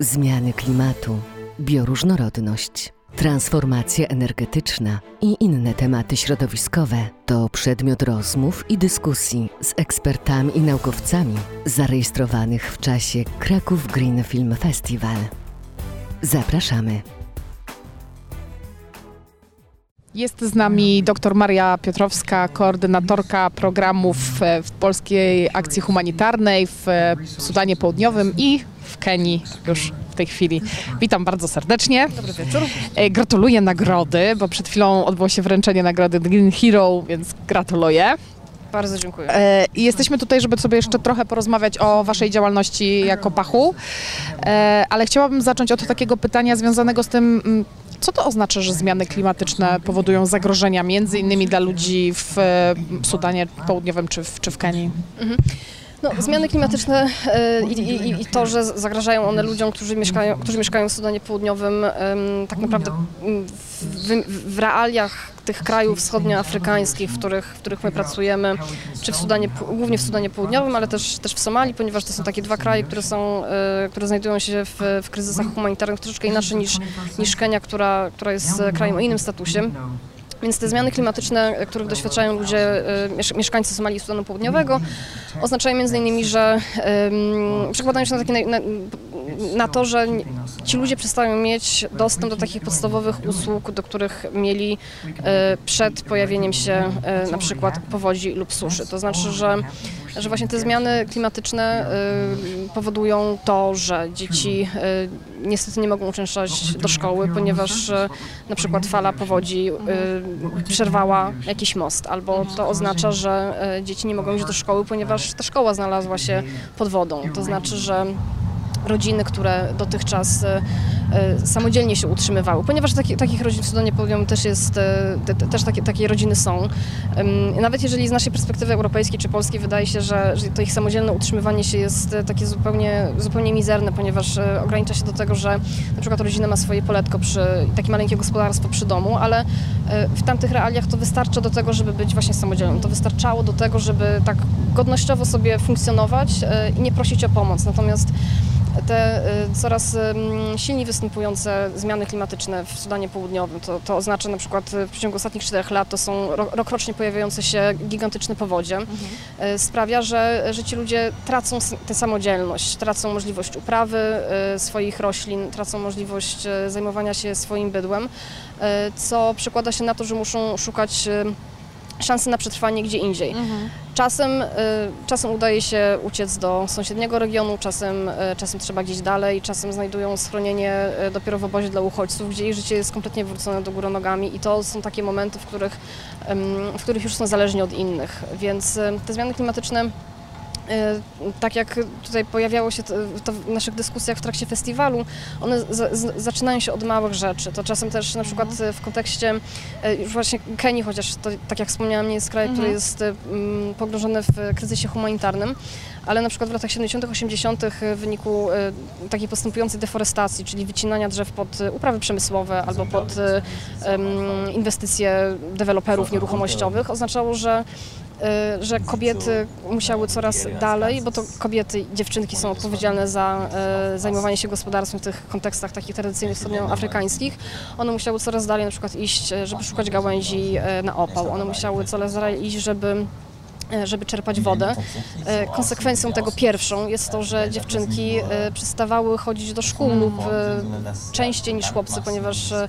zmiany klimatu, bioróżnorodność, transformacja energetyczna i inne tematy środowiskowe to przedmiot rozmów i dyskusji z ekspertami i naukowcami zarejestrowanych w czasie Kraków Green Film Festival. Zapraszamy. Jest z nami dr Maria Piotrowska, koordynatorka programów e, w Polskiej Akcji Humanitarnej w e, Sudanie Południowym i w Kenii już w tej chwili. Witam bardzo serdecznie. Dobry wieczór. Gratuluję nagrody, bo przed chwilą odbyło się wręczenie nagrody Green Hero, więc gratuluję. Bardzo dziękuję. E, I jesteśmy tutaj, żeby sobie jeszcze trochę porozmawiać o Waszej działalności jako Pachu, E, ale chciałabym zacząć od takiego pytania związanego z tym, mm, co to oznacza, że zmiany klimatyczne powodują zagrożenia między innymi dla ludzi w e, Sudanie Południowym czy w, czy w Kenii? No, zmiany klimatyczne e, i, i, i to, że zagrażają one ludziom, którzy mieszkają, którzy mieszkają w Sudanie Południowym, tak naprawdę mm, w, w realiach tych krajów wschodnioafrykańskich, w których, w których my pracujemy, czy w Sudanie, głównie w Sudanie Południowym, ale też, też w Somalii, ponieważ to są takie dwa kraje, które, są, e, które znajdują się w, w kryzysach humanitarnych troszeczkę inaczej niż, niż Kenia, która, która jest krajem o innym statusie. Więc te zmiany klimatyczne, których doświadczają ludzie, e, miesz- mieszkańcy Somalii i Sudanu Południowego, oznaczają między innymi, że um, przekładają się na, takie, na, na to, że ci ludzie przestają mieć dostęp do takich podstawowych usług, do których mieli e, przed pojawieniem się e, na przykład powodzi lub suszy. To znaczy, że, że właśnie te zmiany klimatyczne e, powodują to, że dzieci niestety nie mogą uczęszczać do szkoły, ponieważ na przykład fala powodzi przerwała jakiś most, albo to oznacza, że dzieci nie mogą iść do szkoły, ponieważ ta szkoła znalazła się pod wodą. To znaczy, że rodziny, które dotychczas e, e, samodzielnie się utrzymywały, ponieważ taki, takich rodzin w Sudanie Południowym też jest, e, te, te, też takie, takie rodziny są. Nawet jeżeli z naszej perspektywy europejskiej czy polskiej wydaje się, że, że to ich samodzielne utrzymywanie się jest takie zupełnie, zupełnie mizerne, ponieważ ogranicza się do tego, że na przykład rodzina ma swoje poletko przy takie maleńkie gospodarstwo przy domu, ale w tamtych realiach to wystarcza do tego, żeby być właśnie samodzielnym. To wystarczało do tego, żeby tak godnościowo sobie funkcjonować i nie prosić o pomoc. Natomiast te y, coraz silniej występujące zmiany klimatyczne w Sudanie Południowym, to, to oznacza na przykład y, w przeciągu ostatnich czterech lat to są ro- rokrocznie pojawiające się gigantyczne powodzie, y, sprawia, że, że ci ludzie tracą tę samodzielność, tracą możliwość uprawy swoich roślin, tracą możliwość zajmowania się swoim bydłem, co przekłada się na to, że muszą szukać szansy na przetrwanie gdzie indziej. Czasem, y, czasem udaje się uciec do sąsiedniego regionu, czasem, y, czasem trzeba gdzieś dalej, czasem znajdują schronienie y, dopiero w obozie dla uchodźców, gdzie ich życie jest kompletnie wrócone do góry nogami i to są takie momenty, w których, w których już są zależni od innych. Więc te zmiany klimatyczne tak jak tutaj pojawiało się to, w naszych dyskusjach w trakcie festiwalu, one za, z, zaczynają się od małych rzeczy. To czasem też na przykład y, w kontekście y, już właśnie Kenii, chociaż to, tak jak wspomniałam, nie jest kraj, który jest y, mm, pogrążony w kryzysie humanitarnym, ale na przykład w latach 70., 80. w wyniku y, takiej postępującej deforestacji, czyli wycinania drzew pod y, uprawy przemysłowe albo pod y, em, inwestycje deweloperów nieruchomościowych, oznaczało, że y, że kobiety musiały coraz dalej, bo to kobiety, dziewczynki są odpowiedzialne za y, zajmowanie się gospodarstwem w tych kontekstach takich tradycyjnych wschodnioafrykańskich. One musiały coraz dalej na przykład iść, y, żeby szukać gałęzi y, na opał. One musiały coraz dalej iść, żeby żeby czerpać wodę. E, Konsekwencją tego pierwszą jest to, że dziewczynki e, przestawały chodzić do szkół lub e, częściej niż chłopcy, ponieważ e,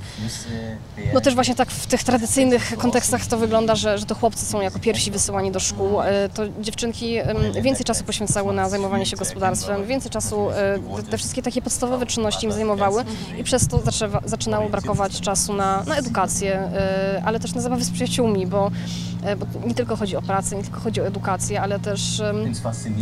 no też właśnie tak w tych tradycyjnych kontekstach to wygląda, że, że to chłopcy są jako pierwsi wysyłani do szkół. E, To dziewczynki em, więcej czasu poświęcały na zajmowanie się gospodarstwem, więcej czasu e, te wszystkie takie podstawowe czynności im zajmowały i przez to zaczynało brakować czasu na, na edukację, e, ale też na zabawy z przyjaciółmi, bo, e, bo nie tylko chodzi o pracę, nie tylko chodzi o edukację, ale też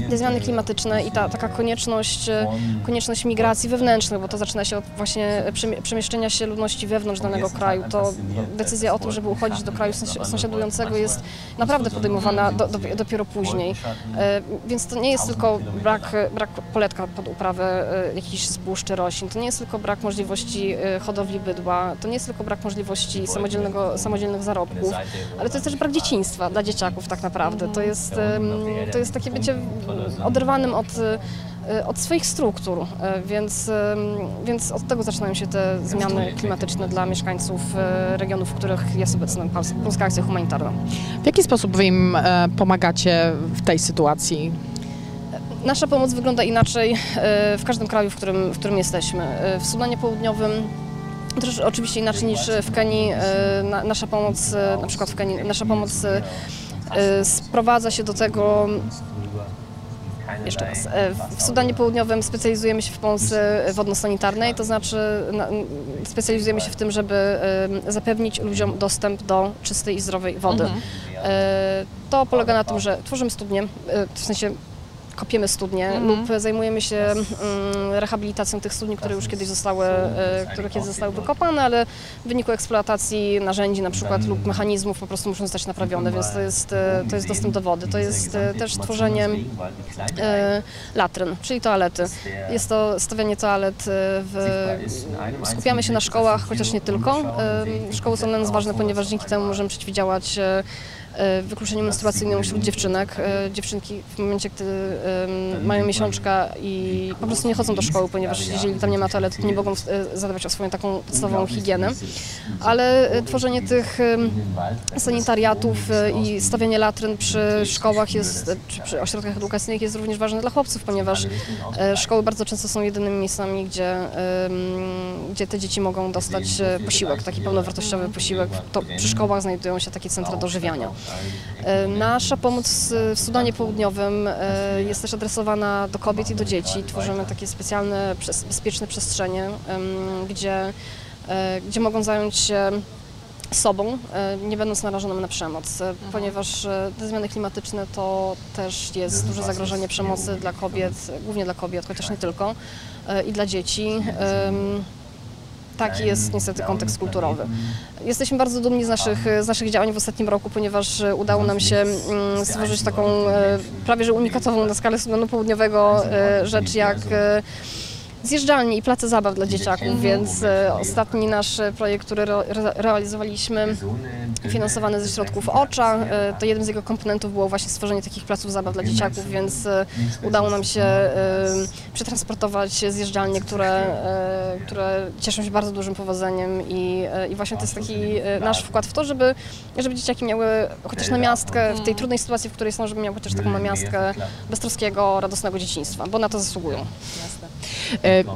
te zmiany klimatyczne i ta taka konieczność, e, konieczność migracji wewnętrznych, bo to zaczyna się od właśnie przemie- przemieszczenia się ludności wewnątrz danego kraju. To decyzja o tym, żeby uchodzić do kraju sąsi- sąsiadującego jest naprawdę podejmowana do, do, dopiero później. E, Więc to nie jest tylko brak, brak poletka pod uprawę e, jakichś zbóż czy roślin, to nie jest tylko brak możliwości hodowli bydła, to nie jest tylko brak możliwości samodzielnego, samodzielnych zarobków, ale to jest też brak dzieciństwa dla dzieciaków tak naprawdę. To jest, to jest takie bycie oderwanym od, e, od swoich struktur, e, więc, więc od tego zaczynają się te zmiany klimatyczne dla mieszkańców e, regionów, w których jest obecna Pols- Polska Akcja Humanitarna. W jaki sposób wy im pomagacie w tej sytuacji? Nasza pomoc wygląda inaczej w każdym kraju, w którym, w którym jesteśmy. W Sudanie Południowym też oczywiście inaczej niż w Kenii. na- Nasza pomoc, na przykład w Kenii, nasza pomoc sprowadza się do tego, jeszcze raz, e, w Sudanie Południowym specjalizujemy się w pomocy wodno-sanitarnej, to znaczy na, specjalizujemy się w tym, żeby e, zapewnić ludziom dostęp do czystej i zdrowej wody. E, To polega na tym, że tworzymy studnie, w sensie kopiemy studnie Mhm. lub zajmujemy się mm, rehabilitacją tych studni, które już kiedyś zostały, e, które kiedyś zostały wykopane, ale w wyniku eksploatacji narzędzi na przykład lub mechanizmów po prostu muszą zostać naprawione, więc to jest, e, to jest dostęp do wody. To jest e, też tworzenie latryn, czyli toalety. Jest to stawianie toalet w... Skupiamy się na szkołach, chociaż nie tylko. Szkoły są dla nas ważne, ponieważ dzięki temu możemy przeciwdziałać wykluczeniu menstruacyjnemu wśród dziewczynek. E, Dziewczynki w momencie, gdy mają miesiączka i po prostu nie chodzą do szkoły, ponieważ jeżeli tam nie ma toalety, to nie mogą e, zadbać o swoją taką podstawową higienę. Ale e, tworzenie tych sanitariatów e, i stawianie latryn przy szkołach jest, e, czy przy ośrodkach edukacyjnych jest również ważne dla chłopców, ponieważ e, szkoły bardzo często są jedynymi miejscami, gdzie, gdzie te dzieci mogą dostać e, posiłek, taki pełnowartościowy posiłek. To przy szkołach znajdują się takie centra dożywiania. E, Nasza pomoc w Sudanie Południowym e, jest też adresowana do kobiet i do dzieci. Tworzymy takie specjalne, bezpieczne przestrzenie, gdzie, e, gdzie mogą zająć się sobą, nie będąc narażonym na przemoc, e, ponieważ e, te zmiany klimatyczne to też jest duże zagrożenie przemocy dla kobiet, głównie dla kobiet, chociaż nie tylko, i dla dzieci. Taki jest niestety kontekst kulturowy. Jesteśmy bardzo dumni z naszych, z naszych działań w ostatnim roku, ponieważ e, udało nam się mm, stworzyć taką e, prawie że unikatową na skalę Sudanu Południowego e, rzecz jak zjeżdżalnie i place zabaw dla dzieciaków, więc e, ostatni nasz e, projekt, który re, re, realizowaliśmy finansowany ze środków OCZA, e, to jednym z jego komponentów było właśnie stworzenie takich placów zabaw dla dzieciaków, więc udało nam się przetransportować zjeżdżalnie, które, które cieszą się bardzo dużym powodzeniem i, i właśnie to jest taki nasz wkład w to, żeby, żeby dzieciaki miały chociaż namiastkę w tej trudnej sytuacji, w której są, żeby miały chociaż taką namiastkę beztroskiego, radosnego dzieciństwa, bo na to zasługują. E,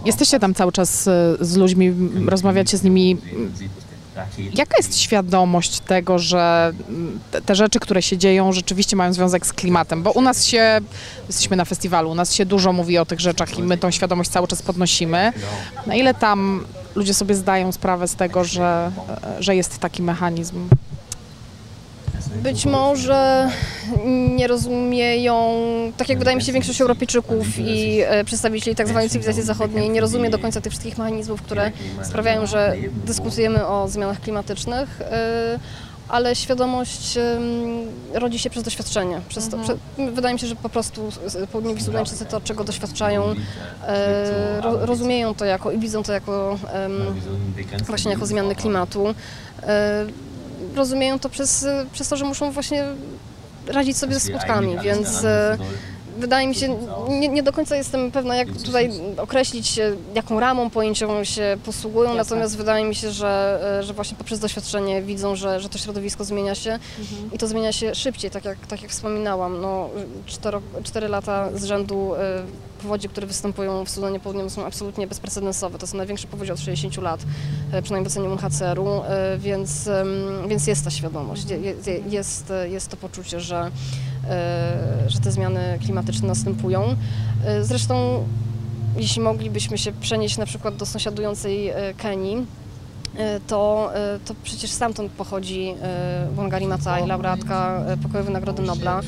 Jesteście tam cały czas e, z ludźmi, rozmawiacie z nimi. Jaka jest świadomość tego, że te, te rzeczy, które się dzieją, rzeczywiście mają związek z klimatem? Bo u nas się, jesteśmy na festiwalu, u nas się dużo mówi o tych rzeczach i my tą świadomość cały czas podnosimy. Na ile tam ludzie sobie zdają sprawę z tego, że, e, że jest taki mechanizm? Być może nie rozumieją, tak jak wydaje mi się większość Europejczyków i e, przedstawicieli tak zwanej cywilizacji zachodniej nie rozumie do końca tych wszystkich mechanizmów, które sprawiają, że dyskutujemy o zmianach klimatycznych, e, ale świadomość rodzi się przez doświadczenie. Przez to, prze, wydaje mi się, że po prostu południowi Sudańczycy to, czego doświadczają, e, ro, rozumieją to jako i widzą to jako właśnie jako zmiany klimatu. E, rozumieją to przez, przez to, że muszą właśnie radzić sobie ze skutkami, więc wydaje mi się, nie, nie do końca jestem pewna, jak tutaj określić, e, jaką ramą pojęciową się posługują, Jasne. natomiast wydaje mi się, że, e, że właśnie poprzez doświadczenie widzą, że, że to środowisko zmienia się i to zmienia się szybciej, tak jak, tak jak wspominałam. No, cztero, cztery lata z rzędu e, powodzi, które występują w Sudanie Południowym są absolutnie bezprecedensowe. To są największe powodzi od 60 lat, przynajmniej w ocenie UNHCR-u, więc, więc jest ta świadomość, je- je- jest, jest to poczucie, że, że te zmiany klimatyczne następują. E, Zresztą jeśli moglibyśmy się przenieść na przykład do sąsiadującej e, Kenii, e, to, e, to przecież stamtąd pochodzi e, Wangari Maathai, laureatka e, Pokojowej Nagrody Nobla,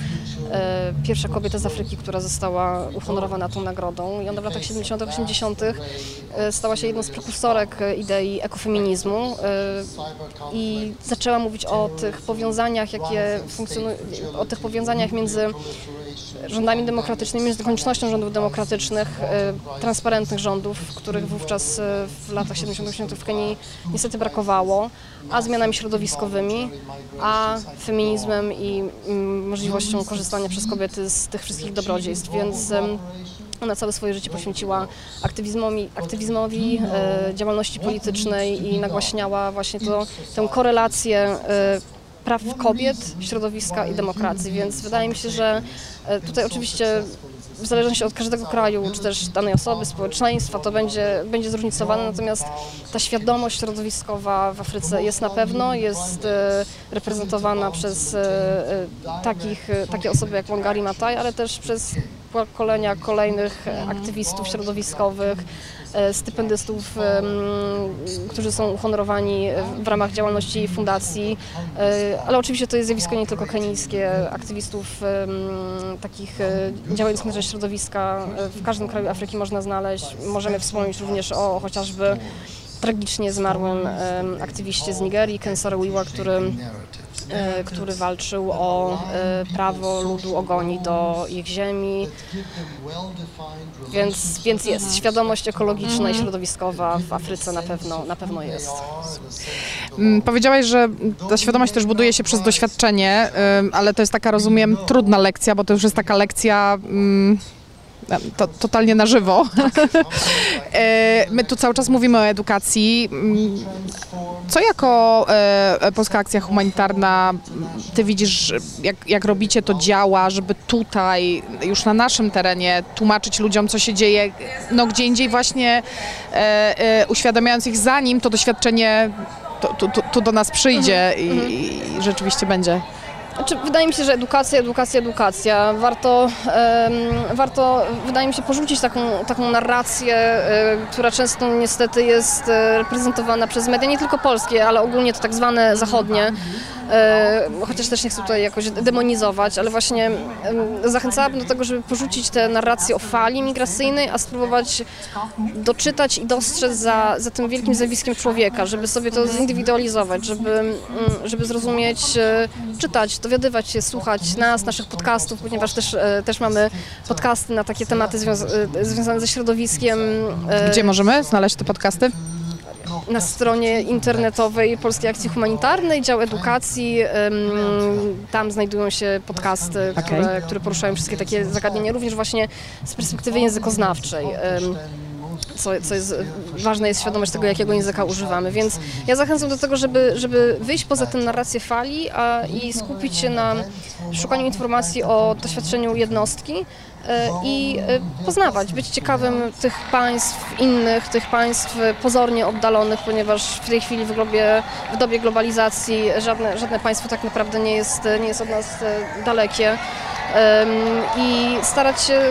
e, pierwsza kobieta z Afryki, która została uhonorowana tą nagrodą. I ona w latach 70 80 e, stała się jedną z prekursorek e, idei ekofeminizmu e, i zaczęła mówić o tych powiązaniach, jakie funkcjonują, o tych powiązaniach między rządami demokratycznymi, między koniecznością rządów demokratycznych, e, transparentnych rządów, których wówczas e, w latach 70-80 w Kenii niestety brakowało, a zmianami środowiskowymi, a feminizmem i możliwością korzystania przez kobiety z tych wszystkich dobrodziejstw. Więc Ona całe swoje życie poświęciła aktywizmowi, aktywizmowi e, działalności politycznej i nagłaśniała właśnie to, tę korelację praw kobiet, środowiska i demokracji, więc wydaje mi się, że tutaj oczywiście w zależności od każdego kraju, czy też danej osoby, społeczeństwa, to będzie, będzie zróżnicowane, natomiast ta świadomość środowiskowa w Afryce jest na pewno, jest e, reprezentowana przez e, e, takich, e, takie osoby jak Wangari Maathai, ale też przez pokolenia kolejnych e, aktywistów środowiskowych, e, stypendystów, em, którzy są uhonorowani w ramach działalności fundacji, E, ale oczywiście to jest zjawisko nie tylko kenijskie, aktywistów takich e, działających na rzecz środowiska e, w każdym kraju Afryki można znaleźć. Możemy wspomnieć również o chociażby tragicznie zmarłym aktywiście z Nigerii, Ken Saro-Wiwa, który e, który walczył o e, prawo ludu Ogoni do ich ziemi, więc, więc jest. Świadomość ekologiczna i środowiskowa w Afryce na pewno, na pewno jest. Mm, Powiedziałaś, że ta świadomość też buduje się przez doświadczenie, ale to jest taka, rozumiem, trudna lekcja, bo to już jest taka lekcja mm, to, totalnie na żywo. E, My tu cały czas mówimy o edukacji. Mm, Co jako e, Polska Akcja Humanitarna ty widzisz, jak, jak robicie to działa, żeby tutaj, już na naszym terenie, tłumaczyć ludziom, co się dzieje, no gdzie indziej właśnie e, uświadamiając ich zanim to doświadczenie tu, tu, tu, tu do nas przyjdzie i, i rzeczywiście będzie. Znaczy, wydaje mi się, że edukacja, edukacja, edukacja. Warto, em, warto wydaje mi się, porzucić taką, taką narrację, e, która często niestety jest e, reprezentowana przez media, nie tylko polskie, ale ogólnie to tak zwane zachodnie. E, chociaż też nie chcę tutaj jakoś demonizować, ale właśnie zachęcałabym do tego, żeby porzucić tę narrację o fali migracyjnej, a spróbować doczytać i dostrzec za, za tym wielkim zjawiskiem człowieka, żeby sobie to zindywidualizować, żeby, mm, żeby zrozumieć, e, czytać, dowiadywać się, słuchać nas, naszych podcastów, ponieważ też, e, też mamy podcasty na takie tematy związa- związane ze środowiskiem. Gdzie możemy znaleźć te podcasty? Na stronie internetowej Polskiej Akcji Humanitarnej, dział edukacji. Tam znajdują się podcasty, które, które poruszają wszystkie takie zagadnienia, również właśnie z perspektywy językoznawczej. Co, co jest ważne, jest świadomość tego, jakiego języka używamy. Więc ja zachęcam do tego, żeby, żeby wyjść poza tę narrację fali a, i skupić się na szukaniu informacji o doświadczeniu jednostki i e, poznawać, być ciekawym tych państw innych, tych państw pozornie oddalonych, ponieważ w tej chwili w, globie, w dobie globalizacji żadne, żadne państwo tak naprawdę nie jest, nie jest od nas e, dalekie. I starać się,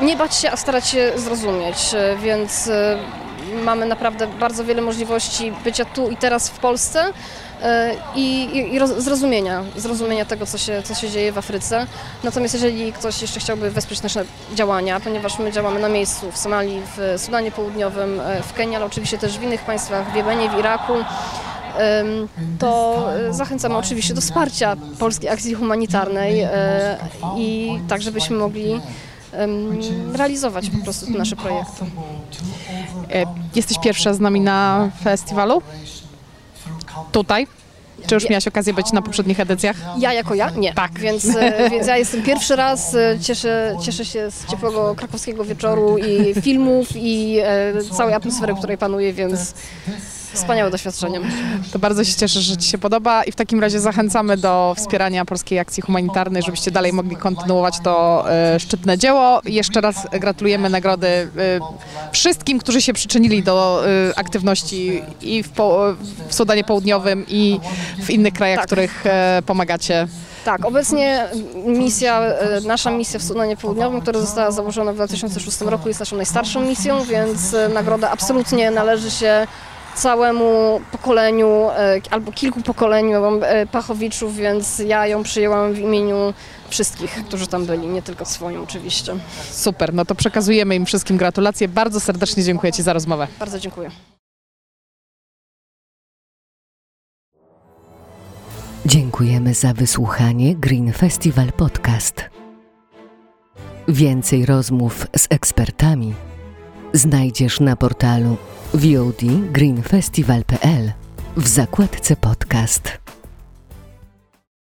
nie bać się, a starać się zrozumieć, e, więc e, mamy naprawdę bardzo wiele możliwości bycia tu i teraz w Polsce e, i, i, i roz, zrozumienia, zrozumienia tego, co się, co się dzieje w Afryce. Natomiast jeżeli ktoś jeszcze chciałby wesprzeć nasze działania, ponieważ my działamy na miejscu w Somalii, w Sudanie Południowym, e, w Kenii, ale oczywiście też w innych państwach, w Jemenie, w Iraku, to e, zachęcamy oczywiście do wsparcia Polskiej Akcji Humanitarnej i tak, żebyśmy mogli realizować po prostu nasze projekty. E, Jesteś pierwsza z nami na festiwalu? Tutaj? Czy już miałaś okazję być na poprzednich edycjach? Ja jako ja? Nie. Tak. Więc, e, więc ja jestem pierwszy raz, e, cieszę, cieszę się z ciepłego krakowskiego wieczoru i filmów i całej atmosfery, której panuje, więc wspaniałe doświadczenie. To bardzo się cieszę, że Ci się podoba i w takim razie zachęcamy do wspierania Polskiej Akcji Humanitarnej, żebyście dalej mogli kontynuować to e, szczytne dzieło. Jeszcze raz gratulujemy nagrody e, wszystkim, którzy się przyczynili do e, aktywności i w, po, w Sudanie Południowym i w innych krajach, Tak. których pomagacie. Tak, obecnie misja, nasza misja w Sudanie Południowym, która została założona w 2006 roku, jest naszą najstarszą misją, więc nagroda absolutnie należy się całemu pokoleniu e, albo kilku pokoleniom e, Pachowiczów, więc ja ją przyjęłam w imieniu wszystkich, którzy tam byli, nie tylko swoim oczywiście. Super, no to przekazujemy im wszystkim gratulacje. Bardzo serdecznie dziękuję Ci za rozmowę. Bardzo dziękuję. Dziękujemy za wysłuchanie Green Festival Podcast. Więcej rozmów z ekspertami znajdziesz na portalu VOD w zakładce podcast.